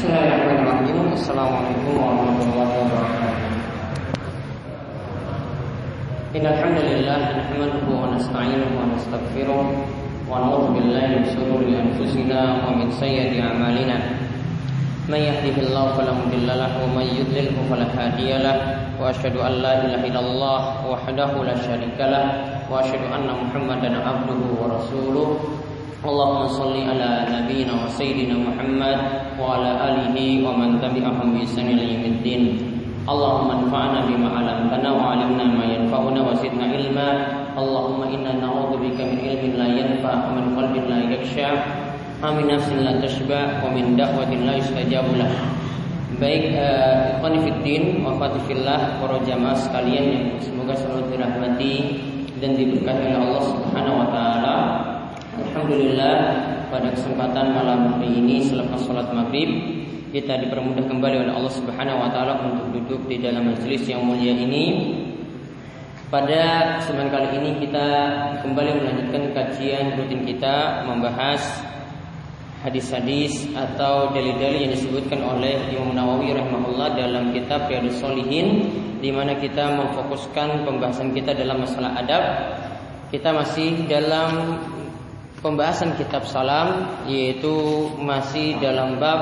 Bismillahirrahmanirrahim. Assalamualaikum warahmatullahi wabarakatuh. Innal hamdalillah nahmaduhu wa nasta'inuhu wa nastaghfiruh wa na'udzu billahi min shururi anfusina wa min sayyiati a'malina. Man yahdihillahu fala wa man yudlilhu fala wa asyhadu an la ilaha illallah wahdahu la syarika lahu wa asyhadu anna Muhammadan abduhu wa rasuluh اللهم صل على نبينا وسيدنا محمد وعلى اله ومن تبعهم باحسان الى يوم الدين اللهم انفعنا بما علمتنا وعلمنا ما ينفعنا وزدنا علما اللهم انا نعوذ بك من علم لا ينفع ومن قلب لا يخشع Amin nafsin la tashba wa min da'watin la yustajabu lah. Baik uh, ikhwan fiddin wa fatifillah para jamaah sekalian yang semoga selalu dirahmati dan diberkati oleh Allah Subhanahu wa taala. Alhamdulillah pada kesempatan malam hari ini selepas sholat maghrib kita dipermudah kembali oleh Allah Subhanahu wa taala untuk duduk di dalam majelis yang mulia ini. Pada kesempatan kali ini kita kembali melanjutkan kajian rutin kita membahas hadis-hadis atau dalil-dalil yang disebutkan oleh Imam Nawawi rahimahullah dalam kitab Riyadhus Shalihin di mana kita memfokuskan pembahasan kita dalam masalah adab. Kita masih dalam pembahasan kitab salam yaitu masih dalam bab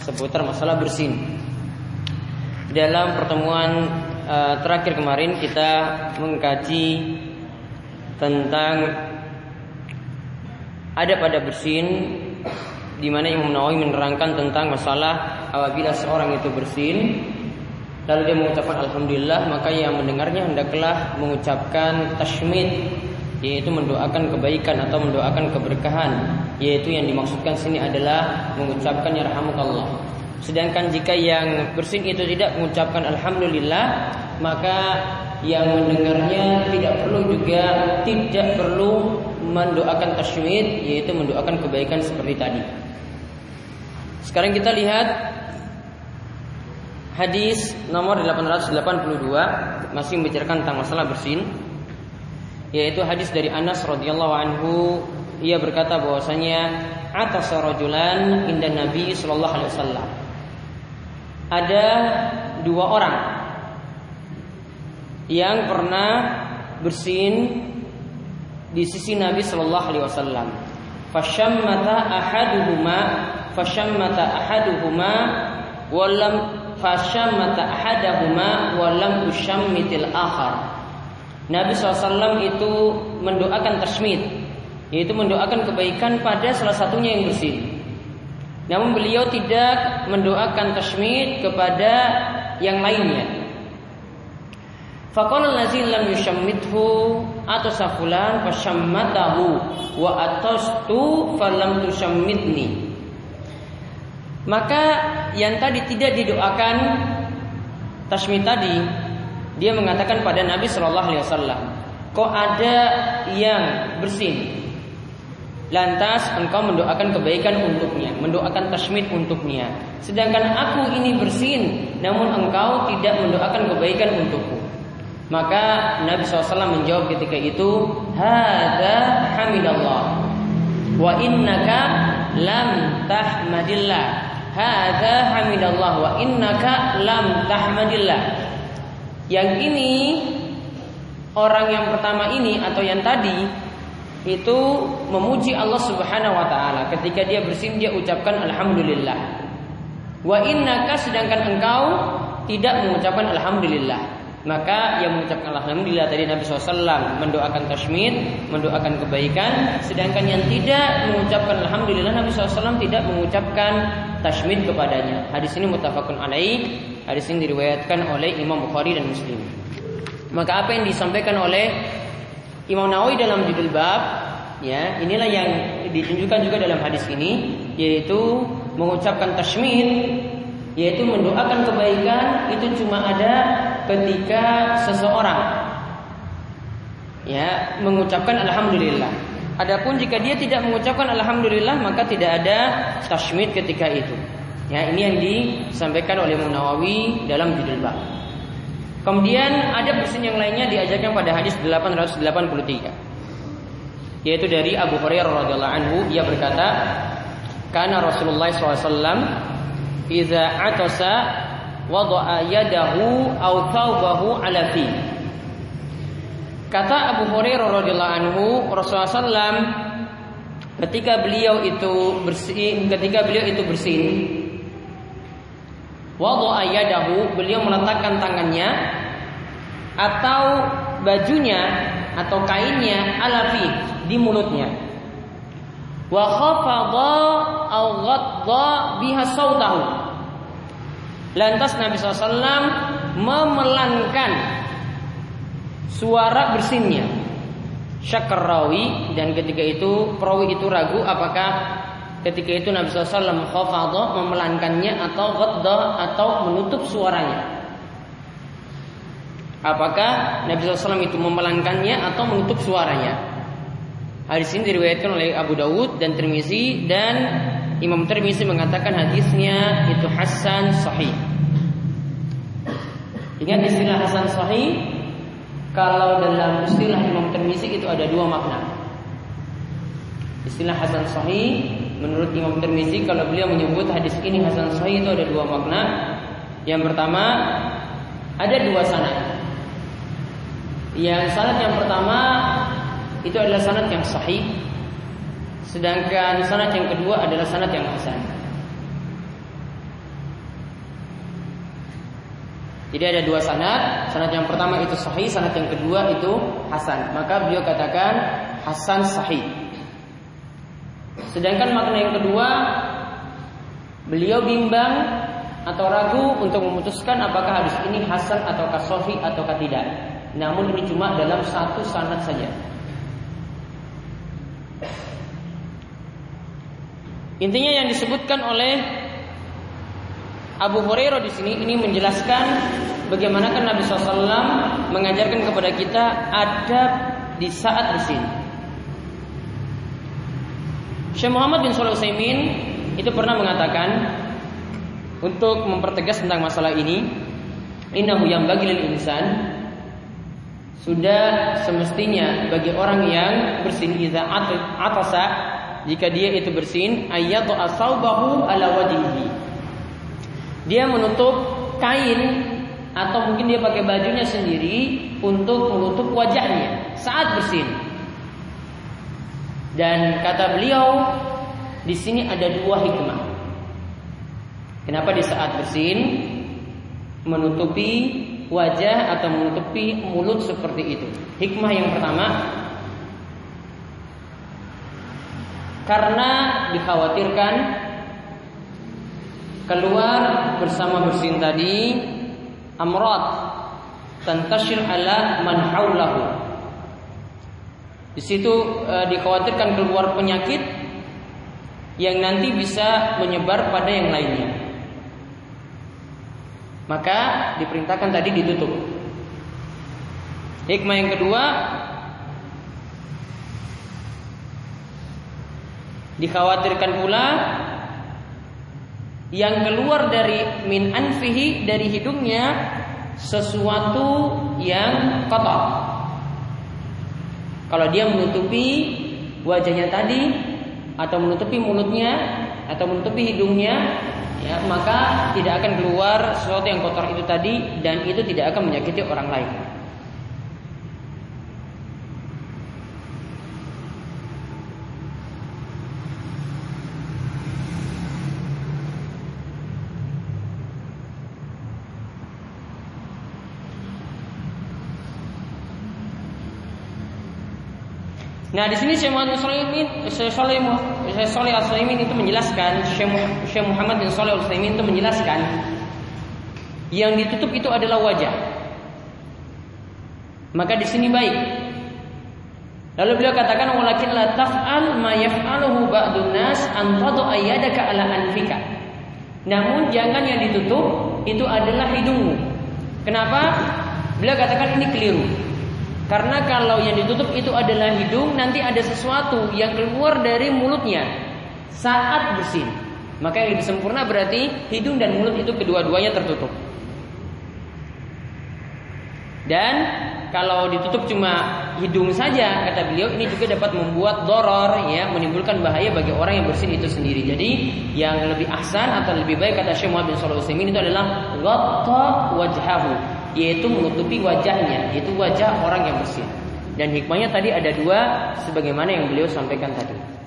seputar masalah bersin. Dalam pertemuan uh, terakhir kemarin kita mengkaji tentang ada pada bersin di mana Imam Nawawi menerangkan tentang masalah apabila seorang itu bersin lalu dia mengucapkan alhamdulillah maka yang mendengarnya hendaklah mengucapkan tashmid yaitu mendoakan kebaikan atau mendoakan keberkahan. Yaitu yang dimaksudkan sini adalah mengucapkan ya rahmukallah sedangkan jika yang bersin itu tidak mengucapkan alhamdulillah maka yang mendengarnya tidak perlu juga tidak perlu mendoakan tashmid yaitu mendoakan kebaikan seperti tadi. Sekarang kita lihat hadis nomor 882 masih membicarakan tentang masalah bersin yaitu hadis dari Anas radhiyallahu anhu. Ia berkata bahwasanya atas rajulan inda Nabi sallallahu alaihi wasallam. Ada dua orang yang pernah bersin di sisi Nabi sallallahu alaihi wasallam. Fashammata ahaduhuma fashammata ahaduhuma walam fashammata ahadahuma walam ushammitil akhar Nabi SAW itu mendoakan tasmid yaitu mendoakan kebaikan pada salah satunya yang bersih. Namun beliau tidak mendoakan tasmid kepada yang lainnya. Lam yushammithu atasa fulan fashammatahu wa falam maka yang tadi tidak didoakan tasmid tadi dia mengatakan pada Nabi Shallallahu Alaihi Wasallam, kok ada yang bersin, lantas engkau mendoakan kebaikan untuknya, mendoakan tasmid untuknya. Sedangkan aku ini bersin, namun engkau tidak mendoakan kebaikan untukku. Maka Nabi SAW menjawab ketika itu, Hada hamidallah, wa innaka lam tahmadillah. Hada hamidallah wa innaka lam tahmadillah. Yang ini orang yang pertama ini atau yang tadi itu memuji Allah Subhanahu wa taala. Ketika dia bersin dia ucapkan alhamdulillah. Wa innaka sedangkan engkau tidak mengucapkan alhamdulillah. Maka yang mengucapkan Alhamdulillah tadi Nabi SAW mendoakan tashmid, mendoakan kebaikan Sedangkan yang tidak mengucapkan Alhamdulillah Nabi SAW tidak mengucapkan tashmid kepadanya Hadis ini mutafakun alaih Hadis ini diriwayatkan oleh Imam Bukhari dan Muslim Maka apa yang disampaikan oleh Imam Nawawi dalam judul bab ya Inilah yang ditunjukkan juga dalam hadis ini Yaitu mengucapkan tashmid Yaitu mendoakan kebaikan Itu cuma ada ketika seseorang ya mengucapkan alhamdulillah. Adapun jika dia tidak mengucapkan alhamdulillah maka tidak ada tashmid ketika itu. Ya, ini yang disampaikan oleh Imam Nawawi dalam judul bab. Kemudian ada bersin yang lainnya diajarkan pada hadis 883 yaitu dari Abu Hurairah radhiyallahu anhu ia berkata karena Rasulullah SAW idza atasa wada'a yadahu aw thawbahu ala fi. Kata Abu Hurairah radhiyallahu anhu, Rasulullah SAW ketika beliau itu bersin, ketika beliau itu bersin, wada'a yadahu, beliau meletakkan tangannya atau bajunya atau kainnya ala fi di mulutnya. Wa khafadha aw ghadda biha sautahu Lantas Nabi SAW memelankan suara bersinnya. Syakar rawi dan ketika itu perawi itu ragu apakah ketika itu Nabi SAW khafadha memelankannya atau ghadda atau menutup suaranya. Apakah Nabi SAW itu memelankannya atau menutup suaranya? Hadis ini diriwayatkan oleh Abu Dawud dan Tirmizi dan Imam Tirmizi mengatakan hadisnya itu hasan sahih. Ingat istilah hasan sahih kalau dalam istilah Imam Tirmizi itu ada dua makna. Istilah hasan sahih menurut Imam Tirmizi kalau beliau menyebut hadis ini hasan sahih itu ada dua makna. Yang pertama ada dua sanad. Yang sanad yang pertama itu adalah sanad yang sahih Sedangkan sanad yang kedua adalah sanad yang hasan. Jadi ada dua sanad, sanad yang pertama itu sahih, sanad yang kedua itu hasan. Maka beliau katakan hasan sahih. Sedangkan makna yang kedua beliau bimbang atau ragu untuk memutuskan apakah hadis ini hasan atau kasofi atau tidak. Namun ini cuma dalam satu sanad saja. Intinya yang disebutkan oleh Abu Hurairah di sini ini menjelaskan bagaimana kan Nabi SAW mengajarkan kepada kita adab di saat bersin. Syekh Muhammad bin Shalih Utsaimin itu pernah mengatakan untuk mempertegas tentang masalah ini, innahu yang bagi lil insan sudah semestinya bagi orang yang bersin idza atasa jika dia itu bersin ayat asaubahu ala wajhihi. Dia menutup kain atau mungkin dia pakai bajunya sendiri untuk menutup wajahnya saat bersin. Dan kata beliau di sini ada dua hikmah. Kenapa di saat bersin menutupi wajah atau menutupi mulut seperti itu? Hikmah yang pertama, karena dikhawatirkan keluar bersama bersin tadi amrad tantashir ala man haulahu. Di situ e, dikhawatirkan keluar penyakit yang nanti bisa menyebar pada yang lainnya. Maka diperintahkan tadi ditutup. Hikmah yang kedua Dikhawatirkan pula yang keluar dari min anfihi dari hidungnya sesuatu yang kotor. Kalau dia menutupi wajahnya tadi atau menutupi mulutnya atau menutupi hidungnya ya maka tidak akan keluar sesuatu yang kotor itu tadi dan itu tidak akan menyakiti orang lain. Nah di sini Syekh Muhammad bin Sulaiman, Syekh Saleh Al itu menjelaskan, Syekh Muhammad bin Saleh Al itu menjelaskan yang ditutup itu adalah wajah. Maka di sini baik. Lalu beliau katakan walakin la taf'al ma yaf'aluhu ba'dun nas an tadu ayyadaka ala anfika. Namun jangan yang ditutup itu adalah hidungmu. Kenapa? Beliau katakan ini keliru. Karena kalau yang ditutup itu adalah hidung, nanti ada sesuatu yang keluar dari mulutnya saat bersin. Maka yang lebih sempurna berarti hidung dan mulut itu kedua-duanya tertutup. Dan kalau ditutup cuma hidung saja kata beliau ini juga dapat membuat doror ya menimbulkan bahaya bagi orang yang bersin itu sendiri jadi yang lebih ahsan atau lebih baik kata Syekh Muhammad bin Shalih itu adalah ghatta wajhahu yaitu menutupi wajahnya yaitu wajah orang yang bersin dan hikmahnya tadi ada dua sebagaimana yang beliau sampaikan tadi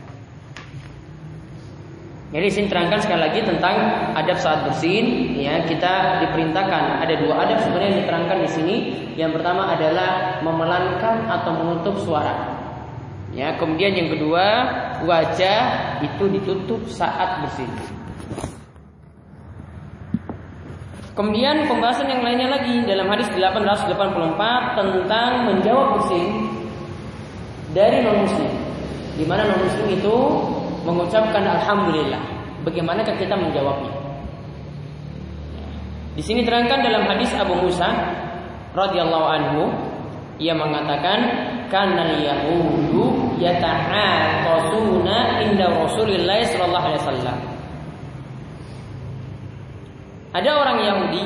jadi sini terangkan sekali lagi tentang adab saat bersin. Ya, kita diperintahkan ada dua adab sebenarnya yang diterangkan di sini. Yang pertama adalah memelankan atau menutup suara. Ya, kemudian yang kedua wajah itu ditutup saat bersin. Kemudian pembahasan yang lainnya lagi dalam hadis 884 tentang menjawab bersin dari non muslim. Di mana non muslim itu mengucapkan alhamdulillah. Bagaimana kita menjawabnya? Di sini terangkan dalam hadis Abu Musa radhiyallahu anhu ia mengatakan kana yahudu yatahaqasuna inda Rasulillah sallallahu alaihi wasallam. Ada orang Yahudi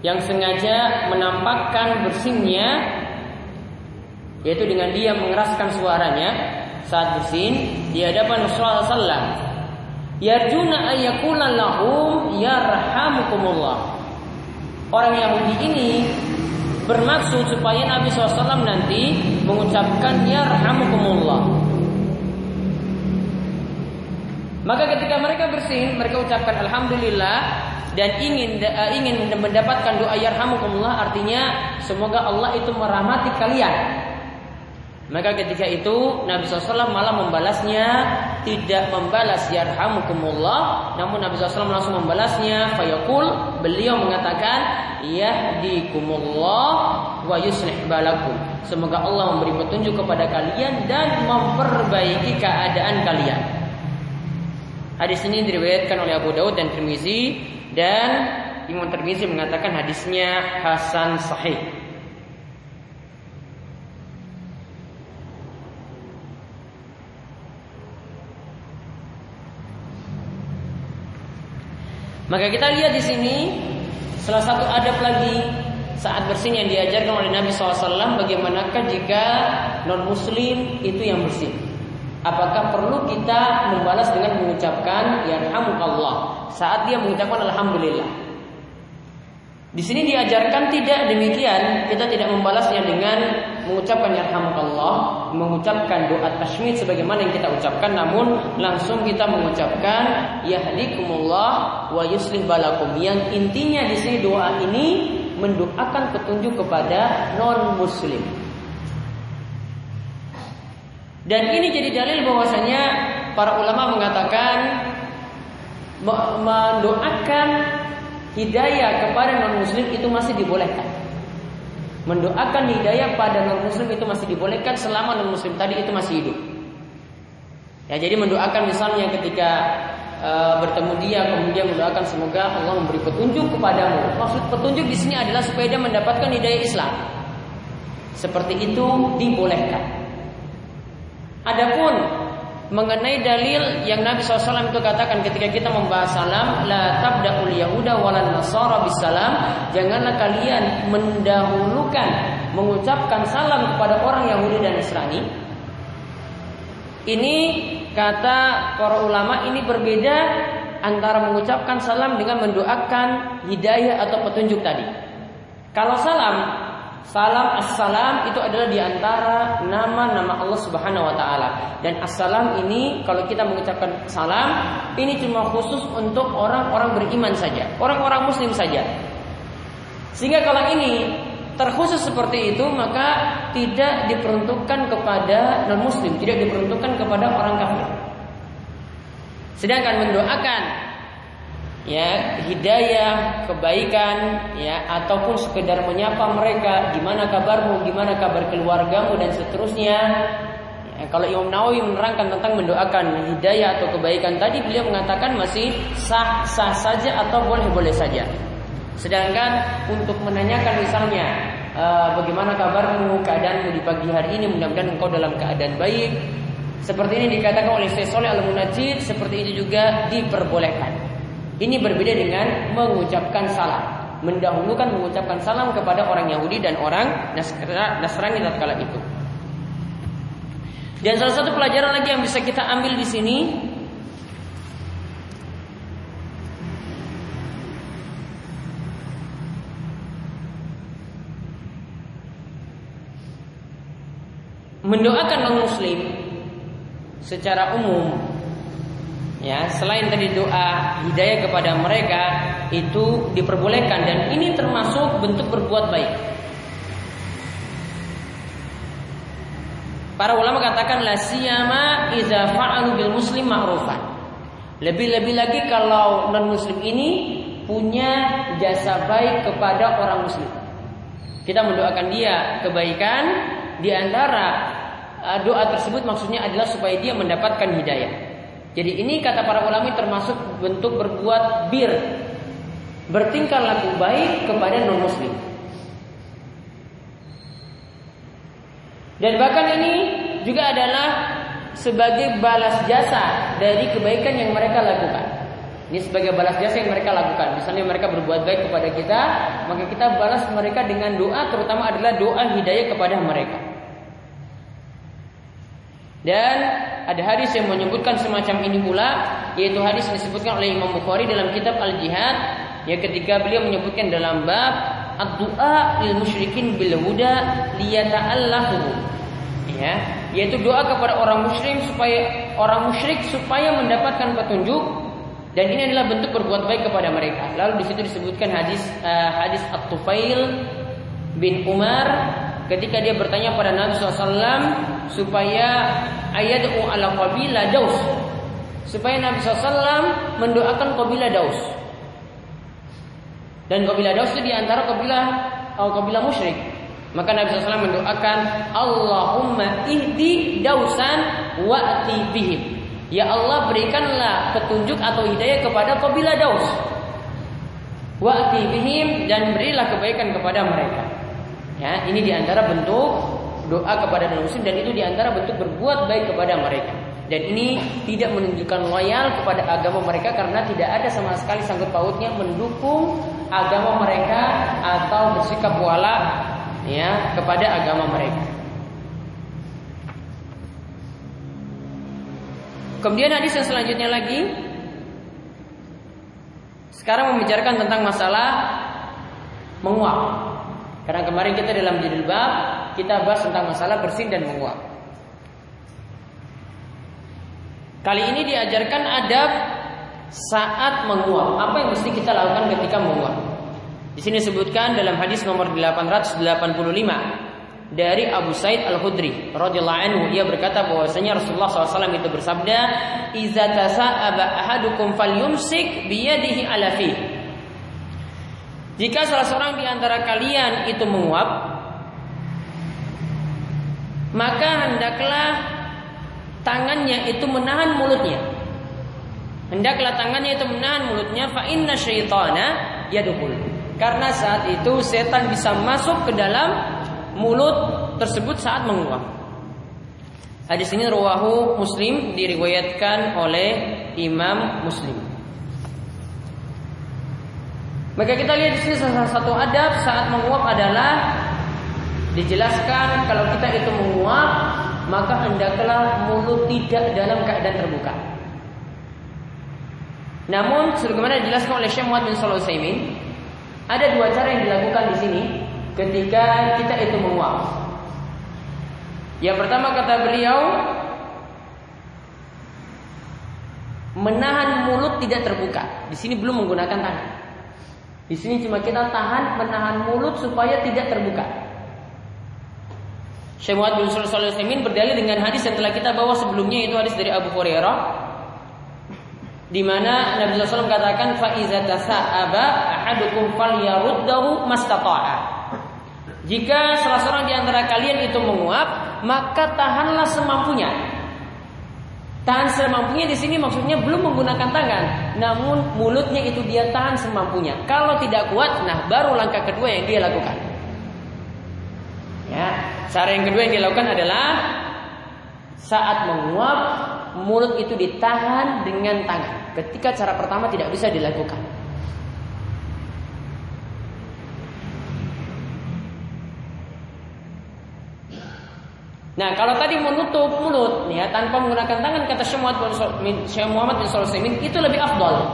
yang sengaja menampakkan bersinnya yaitu dengan dia mengeraskan suaranya saat bersin di hadapan Rasulullah sallallahu Yarjuna ayyakuna lahum yarhamukumullah. Orang Yahudi ini bermaksud supaya Nabi SAW nanti mengucapkan yarhamukumullah. Maka ketika mereka bersin, mereka ucapkan alhamdulillah dan ingin uh, ingin mendapatkan doa yarhamukumullah artinya semoga Allah itu merahmati kalian. Maka ketika itu Nabi SAW malah membalasnya Tidak membalas yarhamukumullah Namun Nabi SAW langsung membalasnya. Fayaqul Beliau mengatakan Yahdikumullah Wa yuslih balakum. Semoga Allah memberi petunjuk kepada kalian Dan memperbaiki keadaan kalian. Hadis ini diriwayatkan oleh Abu Daud dan Tirmizi Dan Imam Tirmizi mengatakan hadisnya Hasan Sahih. Maka kita lihat di sini salah satu adab lagi saat bersin yang diajarkan oleh Nabi SAW bagaimanakah jika non muslim itu yang bersin apakah perlu kita membalas dengan mengucapkan Allah saat dia mengucapkan alhamdulillah di sini diajarkan tidak demikian, kita tidak membalasnya dengan mengucapkan yarhamukallah, mengucapkan doa tasmid sebagaimana yang kita ucapkan namun langsung kita mengucapkan yahdikumullah wa yuslih balakum. Yang intinya di sini doa ini mendoakan petunjuk kepada non muslim. Dan ini jadi dalil bahwasanya para ulama mengatakan mendoakan hidayah kepada non muslim itu masih dibolehkan. Mendoakan hidayah pada non muslim itu masih dibolehkan selama non muslim tadi itu masih hidup. Ya jadi mendoakan misalnya ketika e, bertemu dia kemudian mendoakan semoga Allah memberi petunjuk kepadamu. Maksud petunjuk di sini adalah supaya dia mendapatkan hidayah Islam. Seperti itu dibolehkan. Adapun mengenai dalil yang Nabi SAW itu katakan ketika kita membahas salam la tabda'ul yahuda walan nasara bisalam janganlah kalian mendahulukan mengucapkan salam kepada orang Yahudi dan Nasrani. Ini kata para ulama ini berbeda antara mengucapkan salam dengan mendoakan hidayah atau petunjuk tadi. Kalau salam Salam assalam itu adalah di antara nama-nama Allah Subhanahu Wa Taala. Dan assalam ini kalau kita mengucapkan salam ini cuma khusus untuk orang-orang beriman saja, orang-orang Muslim saja. Sehingga kalau ini terkhusus seperti itu maka tidak diperuntukkan kepada non Muslim, tidak diperuntukkan kepada orang kafir. Sedangkan mendoakan ya hidayah, kebaikan, ya ataupun sekedar menyapa mereka, gimana kabarmu, gimana kabar keluargamu dan seterusnya. Ya, kalau Imam Nawawi menerangkan tentang mendoakan hidayah atau kebaikan tadi, beliau mengatakan masih sah sah saja atau boleh boleh saja. Sedangkan untuk menanyakan misalnya uh, bagaimana kabarmu, keadaanmu di pagi hari ini, mudah-mudahan engkau dalam keadaan baik. Seperti ini dikatakan oleh Syekh Saleh Al-Munajjid, seperti itu juga diperbolehkan. Ini berbeda dengan mengucapkan salam. mendahulukan mengucapkan salam kepada orang Yahudi dan orang Nasrani tatkala itu. Dan salah satu pelajaran lagi yang bisa kita ambil di sini mendoakan non muslim secara umum ya selain tadi doa hidayah kepada mereka itu diperbolehkan dan ini termasuk bentuk berbuat baik Para ulama katakan la siyama idza fa'alu bil muslim ma'rufan. Lebih-lebih lagi kalau non muslim ini punya jasa baik kepada orang muslim. Kita mendoakan dia kebaikan di antara uh, doa tersebut maksudnya adalah supaya dia mendapatkan hidayah. Jadi ini kata para ulama termasuk bentuk berbuat bir, bertingkah laku baik kepada non muslim. Dan bahkan ini juga adalah sebagai balas jasa dari kebaikan yang mereka lakukan. Ini sebagai balas jasa yang mereka lakukan. Misalnya mereka berbuat baik kepada kita, maka kita balas mereka dengan doa, terutama adalah doa hidayah kepada mereka. Dan ada hadis yang menyebutkan semacam ini pula, yaitu hadis yang disebutkan oleh Imam Bukhari dalam kitab Al-Jihad, yang ketika beliau menyebutkan dalam bab ad-du'a lil musyrikin bil huda liyata'allahu. Ya, yaitu doa kepada orang musyrik supaya orang musyrik supaya mendapatkan petunjuk dan ini adalah bentuk berbuat baik kepada mereka. Lalu di situ disebutkan hadis uh, hadis At-Tufail bin Umar ketika dia bertanya pada Nabi SAW supaya ayat ala qabila Daus. Supaya Nabi SAW mendoakan qabila Daus. Dan qabila Daus itu di antara qabila atau qabila musyrik. Maka Nabi SAW mendoakan Allahumma ihdi dausan wa'ti bihim. Ya Allah berikanlah petunjuk atau hidayah kepada qabila Daus. Wa'ti bihim dan berilah kebaikan kepada mereka Ya, ini di antara bentuk doa kepada non muslim dan itu di antara bentuk berbuat baik kepada mereka. Dan ini tidak menunjukkan loyal kepada agama mereka karena tidak ada sama sekali sangkut pautnya mendukung agama mereka atau bersikap wala ya kepada agama mereka. Kemudian hadis yang selanjutnya lagi sekarang membicarakan tentang masalah menguap. Karena kemarin kita dalam judul bab kita bahas tentang masalah bersin dan menguap. Kali ini diajarkan adab saat menguap. Apa yang mesti kita lakukan ketika menguap? Di sini disebutkan dalam hadis nomor 885 dari Abu Said Al Khudri radhiyallahu anhu dia berkata bahwasanya Rasulullah SAW itu bersabda, "Iza tasa'aba ahadukum falyumsik biyadihi ala fihi." Jika salah seorang di antara kalian itu menguap, maka hendaklah tangannya itu menahan mulutnya. Hendaklah tangannya itu menahan mulutnya fa inna syaitana yadkhul. Karena saat itu setan bisa masuk ke dalam mulut tersebut saat menguap. Hadis ini rawahu Muslim diriwayatkan oleh Imam Muslim. Maka kita lihat di sini salah satu adab saat menguap adalah dijelaskan kalau kita itu menguap maka hendaklah mulut tidak dalam keadaan terbuka. Namun sebagaimana dijelaskan oleh Syekh Muhammad bin Shalih ada dua cara yang dilakukan di sini ketika kita itu menguap. Yang pertama kata beliau menahan mulut tidak terbuka. Di sini belum menggunakan tangan. Di sini cuma kita tahan menahan mulut supaya tidak terbuka. Syekh Muhammad bin Shalih Al berdalil dengan hadis yang telah kita bawa sebelumnya itu hadis dari Abu Hurairah di mana Nabi SAW katakan fa iza tasa'aba ahadukum falyaruddahu mastata'a. Jika salah seorang di antara kalian itu menguap, maka tahanlah semampunya. Tahan semampunya di sini maksudnya belum menggunakan tangan, namun mulutnya itu dia tahan semampunya. Kalau tidak kuat, nah baru langkah kedua yang dia lakukan. Ya, cara yang kedua yang dia lakukan adalah saat menguap mulut itu ditahan dengan tangan. Ketika cara pertama tidak bisa dilakukan. Nah, kalau tadi menutup mulut ya tanpa menggunakan tangan kata Syekh Muhammad bin Sulaiman itu lebih afdal.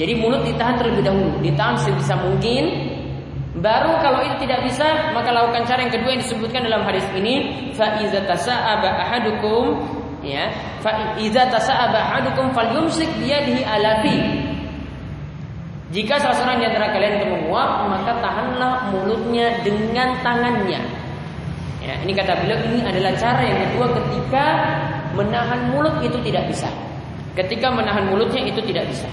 Jadi mulut ditahan terlebih dahulu, ditahan sebisa mungkin. Baru kalau itu tidak bisa, maka lakukan cara yang kedua yang disebutkan dalam hadis ini, fa iza tasa'aba ahadukum ya, fa iza tasa'aba ahadukum falyumsik biyadihi alafi. Jika salah seorang di antara kalian itu menguap, maka tahanlah mulutnya dengan tangannya. Ya, ini kata beliau ini adalah cara yang kedua ketika menahan mulut itu tidak bisa. Ketika menahan mulutnya itu tidak bisa.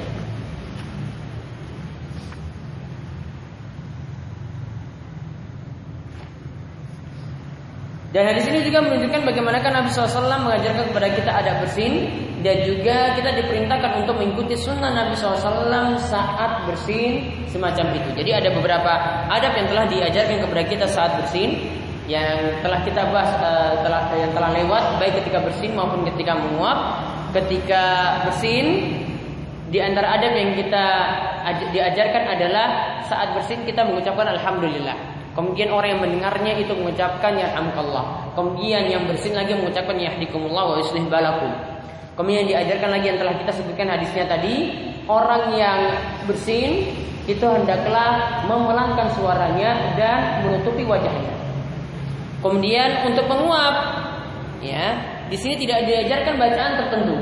Dan hadis ini juga menunjukkan bagaimana kan Nabi SAW mengajarkan kepada kita adab bersin dan juga kita diperintahkan untuk mengikuti sunnah Nabi SAW saat bersin semacam itu. Jadi ada beberapa adab yang telah diajarkan kepada kita saat bersin yang telah kita bahas uh, telah yang telah lewat baik ketika bersin maupun ketika menguap. Ketika bersin di antara adab yang kita diajarkan adalah saat bersin kita mengucapkan alhamdulillah. Kemudian orang yang mendengarnya itu mengucapkan ya yarhamukallah. Kemudian yang bersin lagi mengucapkan yahdikumullah wa yuslih balakum. Kemudian diajarkan lagi yang telah kita sebutkan hadisnya tadi, orang yang bersin itu hendaklah memelangkan suaranya dan menutupi wajahnya. Kemudian untuk menguap, ya, di sini tidak diajarkan bacaan tertentu.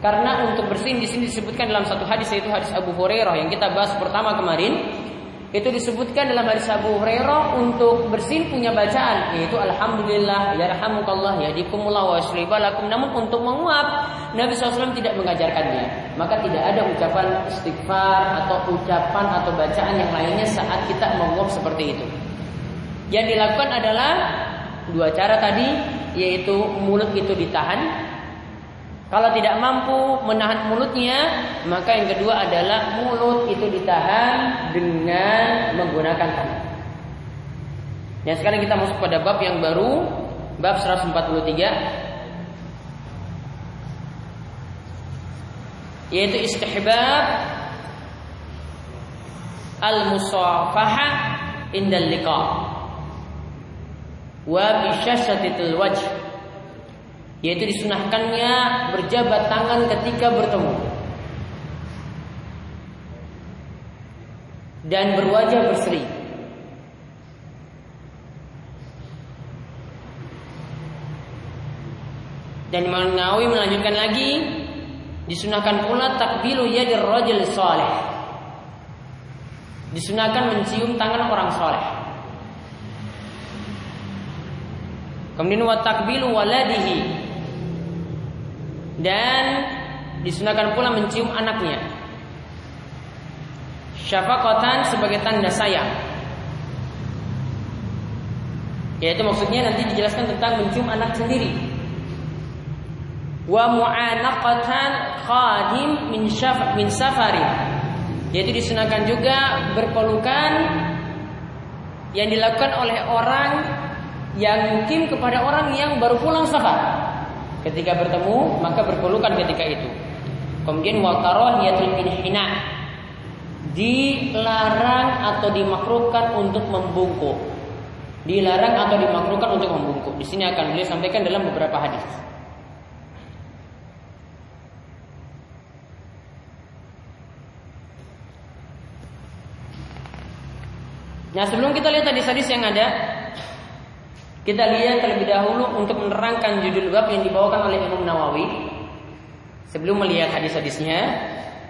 Karena untuk bersin di sini disebutkan dalam satu hadis yaitu hadis Abu Hurairah yang kita bahas pertama kemarin. Itu disebutkan dalam hadis Abu Hurairah untuk bersin punya bacaan yaitu alhamdulillah ya rahmukallah ya dikumullah wa lakum namun untuk menguap Nabi SAW tidak mengajarkannya. Maka tidak ada ucapan istighfar atau ucapan atau bacaan yang lainnya saat kita menguap seperti itu. Yang dilakukan adalah dua cara tadi yaitu mulut itu ditahan. Kalau tidak mampu menahan mulutnya, maka yang kedua adalah mulut itu ditahan dengan menggunakan tangan. Ya sekarang kita masuk pada bab yang baru, bab 143 yaitu istihbab al-musafaha indal liqa wa bisyasatitil wajh. Yaitu disunahkannya berjabat tangan ketika bertemu. Dan berwajah berseri. Dan Imam melanjutkan lagi disunahkan pula takbilu yadir rajul saleh disunahkan mencium tangan orang soleh Kemudian wa takbilu waladihi. Dan disunahkan pula mencium anaknya. Syafaqatan sebagai tanda sayang. Yaitu maksudnya nanti dijelaskan tentang mencium anak sendiri. Wa mu'anaqatan khadim min syaf min safari. Yaitu disunahkan juga berpelukan yang dilakukan oleh orang yang mungkin kepada orang yang baru pulang safar. Ketika bertemu maka berpelukan ketika itu. Kemudian wa karahiyatul inhina dilarang atau dimakruhkan untuk membungkuk. Dilarang atau dimakruhkan untuk membungkuk. Di sini akan beliau sampaikan dalam beberapa hadis. Nah sebelum kita lihat hadis-hadis yang ada kita lihat terlebih dahulu untuk menerangkan judul bab yang dibawakan oleh Imam Nawawi. Sebelum melihat hadis-hadisnya,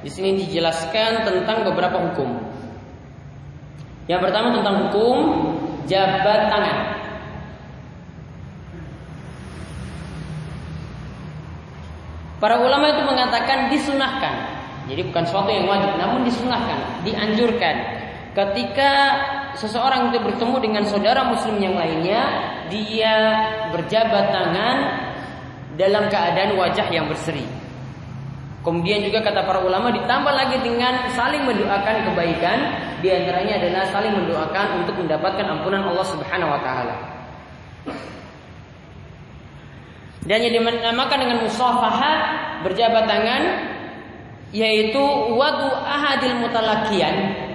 di sini dijelaskan tentang beberapa hukum. Yang pertama tentang hukum jabat tangan. Para ulama itu mengatakan disunahkan. Jadi bukan suatu yang wajib, namun disunahkan, dianjurkan. Ketika seseorang itu bertemu dengan saudara muslim yang lainnya, dia berjabat tangan dalam keadaan wajah yang berseri. Kemudian juga kata para ulama ditambah lagi dengan saling mendoakan kebaikan, di antaranya adalah saling mendoakan untuk mendapatkan ampunan Allah Subhanahu wa taala. Dan yang dinamakan dengan musafahat berjabat tangan yaitu wadu ahadil mutalakian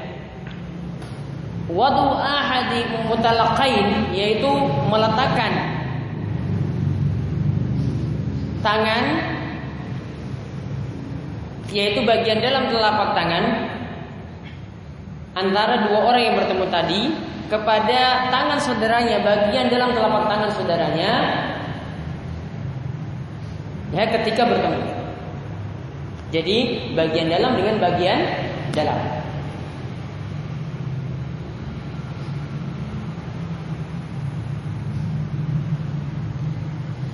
wadu ahadi mutalaqain yaitu meletakkan tangan yaitu bagian dalam telapak tangan antara dua orang yang bertemu tadi kepada tangan saudaranya bagian dalam telapak tangan saudaranya ya ketika bertemu. Jadi bagian dalam dengan bagian dalam.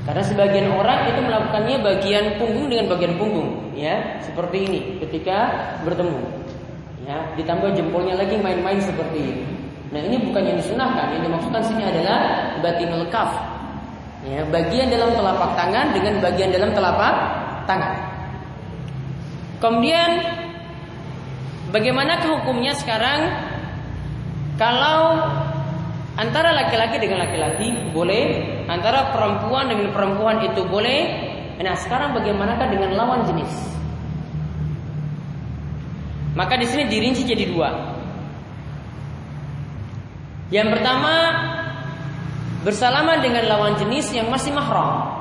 Karena sebagian orang itu melakukannya bagian punggung dengan bagian punggung, ya, seperti ini ketika bertemu. Ya, ditambah jempolnya lagi main-main seperti ini. Nah, ini bukan yang disunahkan, yang dimaksudkan sini adalah batinul kaf. Ya, bagian dalam telapak tangan dengan bagian dalam telapak tangan. Kemudian bagaimana hukumnya sekarang kalau Antara laki-laki dengan laki-laki boleh, antara perempuan dengan perempuan itu boleh. Nah, sekarang bagaimanakah dengan lawan jenis? Maka di sini dirinci jadi dua. Yang pertama, bersalaman dengan lawan jenis yang masih mahram.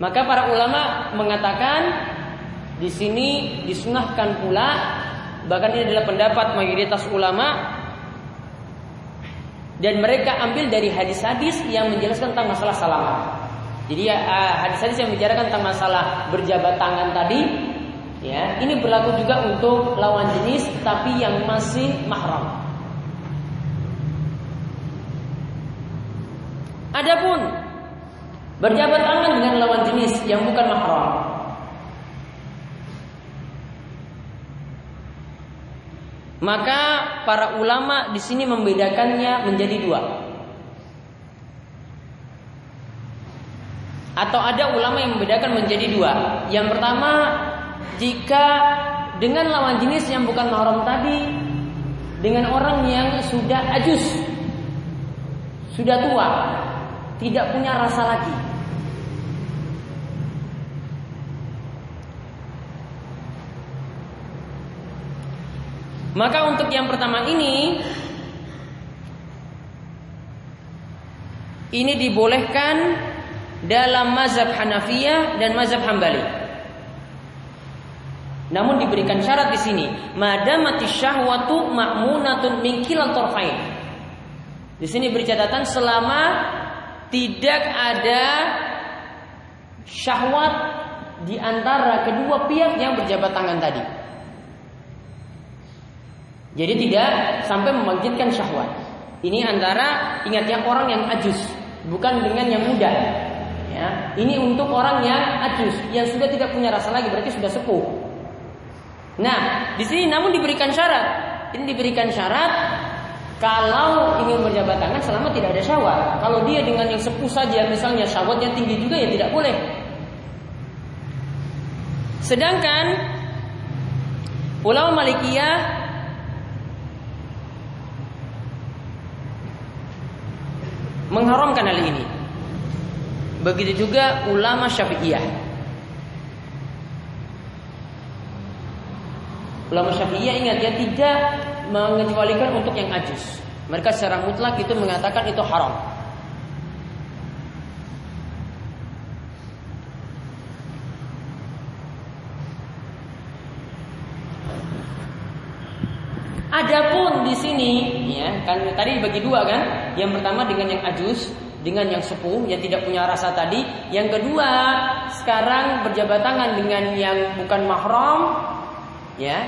Maka para ulama mengatakan di sini disunahkan pula bahkan ini adalah pendapat mayoritas ulama dan mereka ambil dari hadis-hadis yang menjelaskan tentang masalah salaman. Jadi ya, hadis-hadis yang membicarakan tentang masalah berjabat tangan tadi, ya ini berlaku juga untuk lawan jenis tapi yang masih mahram. Adapun berjabat tangan dengan lawan jenis yang bukan mahram, Maka para ulama di sini membedakannya menjadi dua. Atau ada ulama yang membedakan menjadi dua. Yang pertama, jika dengan lawan jenis yang bukan mahram tadi, dengan orang yang sudah ajus, sudah tua, tidak punya rasa lagi. Maka untuk yang pertama ini ini dibolehkan dalam mazhab Hanafiyah dan mazhab Hambali. Namun diberikan syarat di sini, madamati syahwatu ma'munatun min kilal. Di sini beri catatan selama tidak ada syahwat di antara kedua pihak yang berjabat tangan tadi. Jadi tidak sampai membangkitkan syahwat. Ini antara ingat yang orang yang ajus, bukan dengan yang muda. Ya, ini untuk orang yang ajus, yang sudah tidak punya rasa lagi, berarti sudah sepuh. Nah, di sini namun diberikan syarat. Ini diberikan syarat kalau ingin berjabat tangan selama tidak ada syahwat. Kalau dia dengan yang sepuh saja, misalnya syahwatnya tinggi juga ya tidak boleh. Sedangkan ulama Malikiyah mengharamkan hal ini. Begitu juga ulama Syafi'iyah. Ulama Syafi'iyah ingat ya tidak mengecualikan untuk yang ajus. Mereka secara mutlak itu mengatakan itu haram. Adapun di sini ya kan tadi bagi dua kan. Yang pertama dengan yang ajus, dengan yang sepuh yang tidak punya rasa tadi. Yang kedua, sekarang berjabat tangan dengan yang bukan mahram ya.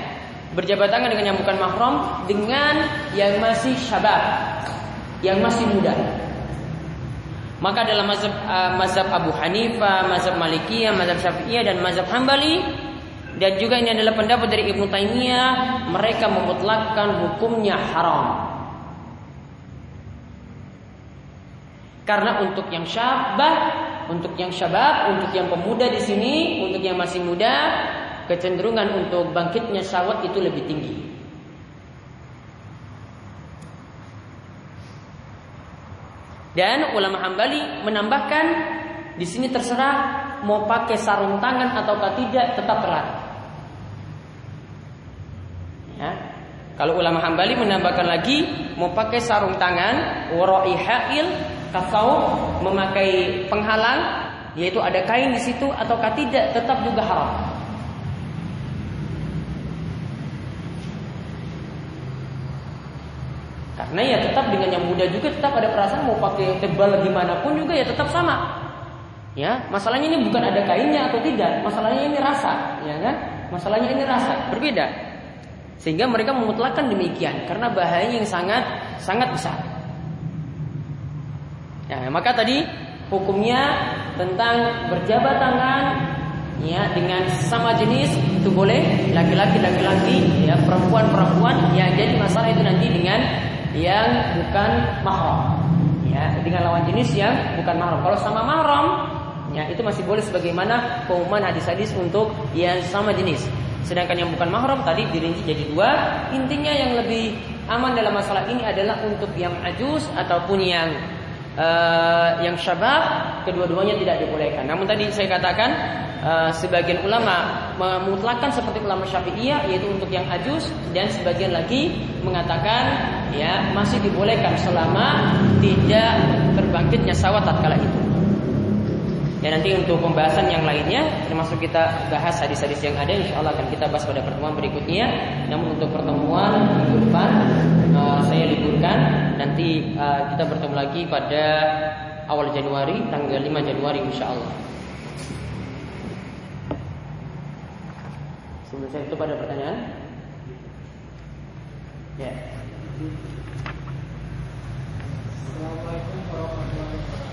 Berjabat tangan dengan yang bukan mahram dengan yang masih syabab, yang masih muda. Maka dalam mazhab, uh, mazhab Abu Hanifah, mazhab Malikiyah, mazhab Syafi'iyah dan mazhab Hambali dan juga ini adalah pendapat dari Ibnu Taimiyah, mereka memutlakkan hukumnya haram. Karena untuk yang syabah, untuk yang syabab, untuk yang pemuda di sini, untuk yang masih muda, kecenderungan untuk bangkitnya syahwat itu lebih tinggi. Dan ulama Hambali menambahkan di sini terserah mau pakai sarung tangan ataukah tidak tetap terlarang. Ya. Kalau ulama Hambali menambahkan lagi mau pakai sarung tangan, warai ha'il, kasau memakai penghalang yaitu ada kain di situ ataukah tidak tetap juga haram. Karena ya tetap dengan yang muda juga tetap ada perasaan mau pakai tebal gimana pun juga ya tetap sama. Ya, masalahnya ini bukan ada kainnya atau tidak, masalahnya ini rasa, ya kan? Masalahnya ini rasa, berbeda. Sehingga mereka memutlakan demikian karena bahayanya yang sangat sangat besar. Ya, maka tadi hukumnya tentang berjabat tangan ya dengan sama jenis itu boleh laki-laki laki-laki ya perempuan perempuan yang jadi masalah itu nanti dengan yang bukan mahram. Ya dengan lawan jenis yang bukan mahram. Kalau sama mahram ya itu masih boleh sebagaimana pengumuman hadis-hadis untuk yang sama jenis sedangkan yang bukan mahram tadi dirinci jadi dua intinya yang lebih aman dalam masalah ini adalah untuk yang ajus ataupun yang uh, yang syabab kedua-duanya tidak dibolehkan. Namun tadi saya katakan uh, sebagian ulama memutlakan seperti ulama Syafi'iyah yaitu untuk yang ajus dan sebagian lagi mengatakan ya masih dibolehkan selama tidak terbangkitnya sawat tatkala itu. Dan nanti untuk pembahasan yang lainnya termasuk kita bahas hadis-hadis yang ada insya Allah akan kita bahas pada pertemuan berikutnya. Namun untuk pertemuan minggu depan uh, saya liburkan. Nanti uh, kita bertemu lagi pada awal Januari tanggal 5 Januari insya Allah. Sebelum saya itu pada pertanyaan. Ya. Assalamualaikum warahmatullahi wabarakatuh.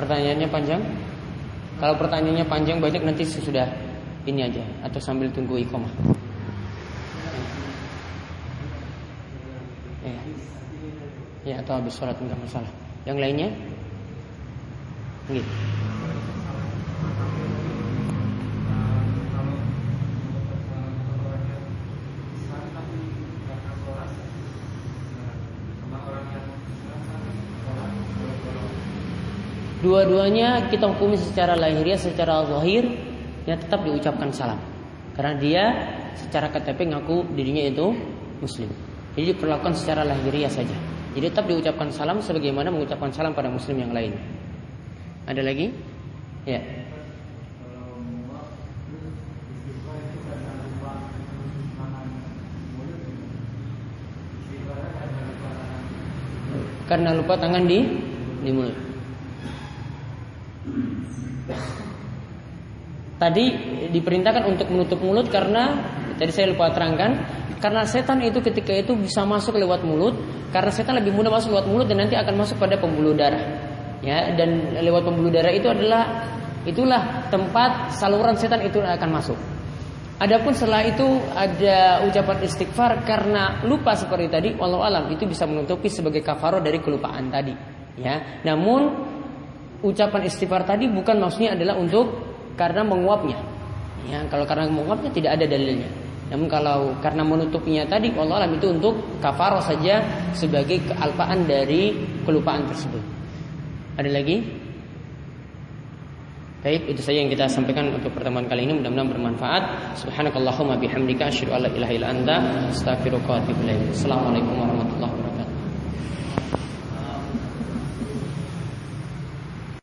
Pertanyaannya panjang? Kalau pertanyaannya panjang banyak nanti sudah ini aja atau sambil tunggu ikomah. Ya. ya atau habis sholat enggak masalah. Yang lainnya? Nggih. Dua-duanya kita hukumi secara lahiriah, secara zahir, ya tetap diucapkan salam. Karena dia secara KTP ngaku dirinya itu muslim. Jadi diperlakukan secara lahiriah saja. Jadi tetap diucapkan salam sebagaimana mengucapkan salam pada muslim yang lain. Ada lagi? Ya. Karena lupa tangan di di mulut. Tadi diperintahkan untuk menutup mulut karena tadi saya lupa terangkan karena setan itu ketika itu bisa masuk lewat mulut karena setan lebih mudah masuk lewat mulut dan nanti akan masuk pada pembuluh darah ya dan lewat pembuluh darah itu adalah itulah tempat saluran setan itu akan masuk. Adapun setelah itu ada ucapan istighfar karena lupa seperti tadi, walau alam itu bisa menutupi sebagai kafaro dari kelupaan tadi. Ya, namun ucapan istighfar tadi bukan maksudnya adalah untuk karena menguapnya. Ya, kalau karena menguapnya tidak ada dalilnya. Namun kalau karena menutupinya tadi, walau alam itu untuk kafaro saja sebagai kealpaan dari kelupaan tersebut. Ada lagi? Baik, itu saja yang kita sampaikan untuk pertemuan kali ini. Mudah-mudahan bermanfaat. Subhanakallahumma bihamdika asyhadu an la ilaha illa anta astaghfiruka. Assalamualaikum warahmatullahi wabarakatuh.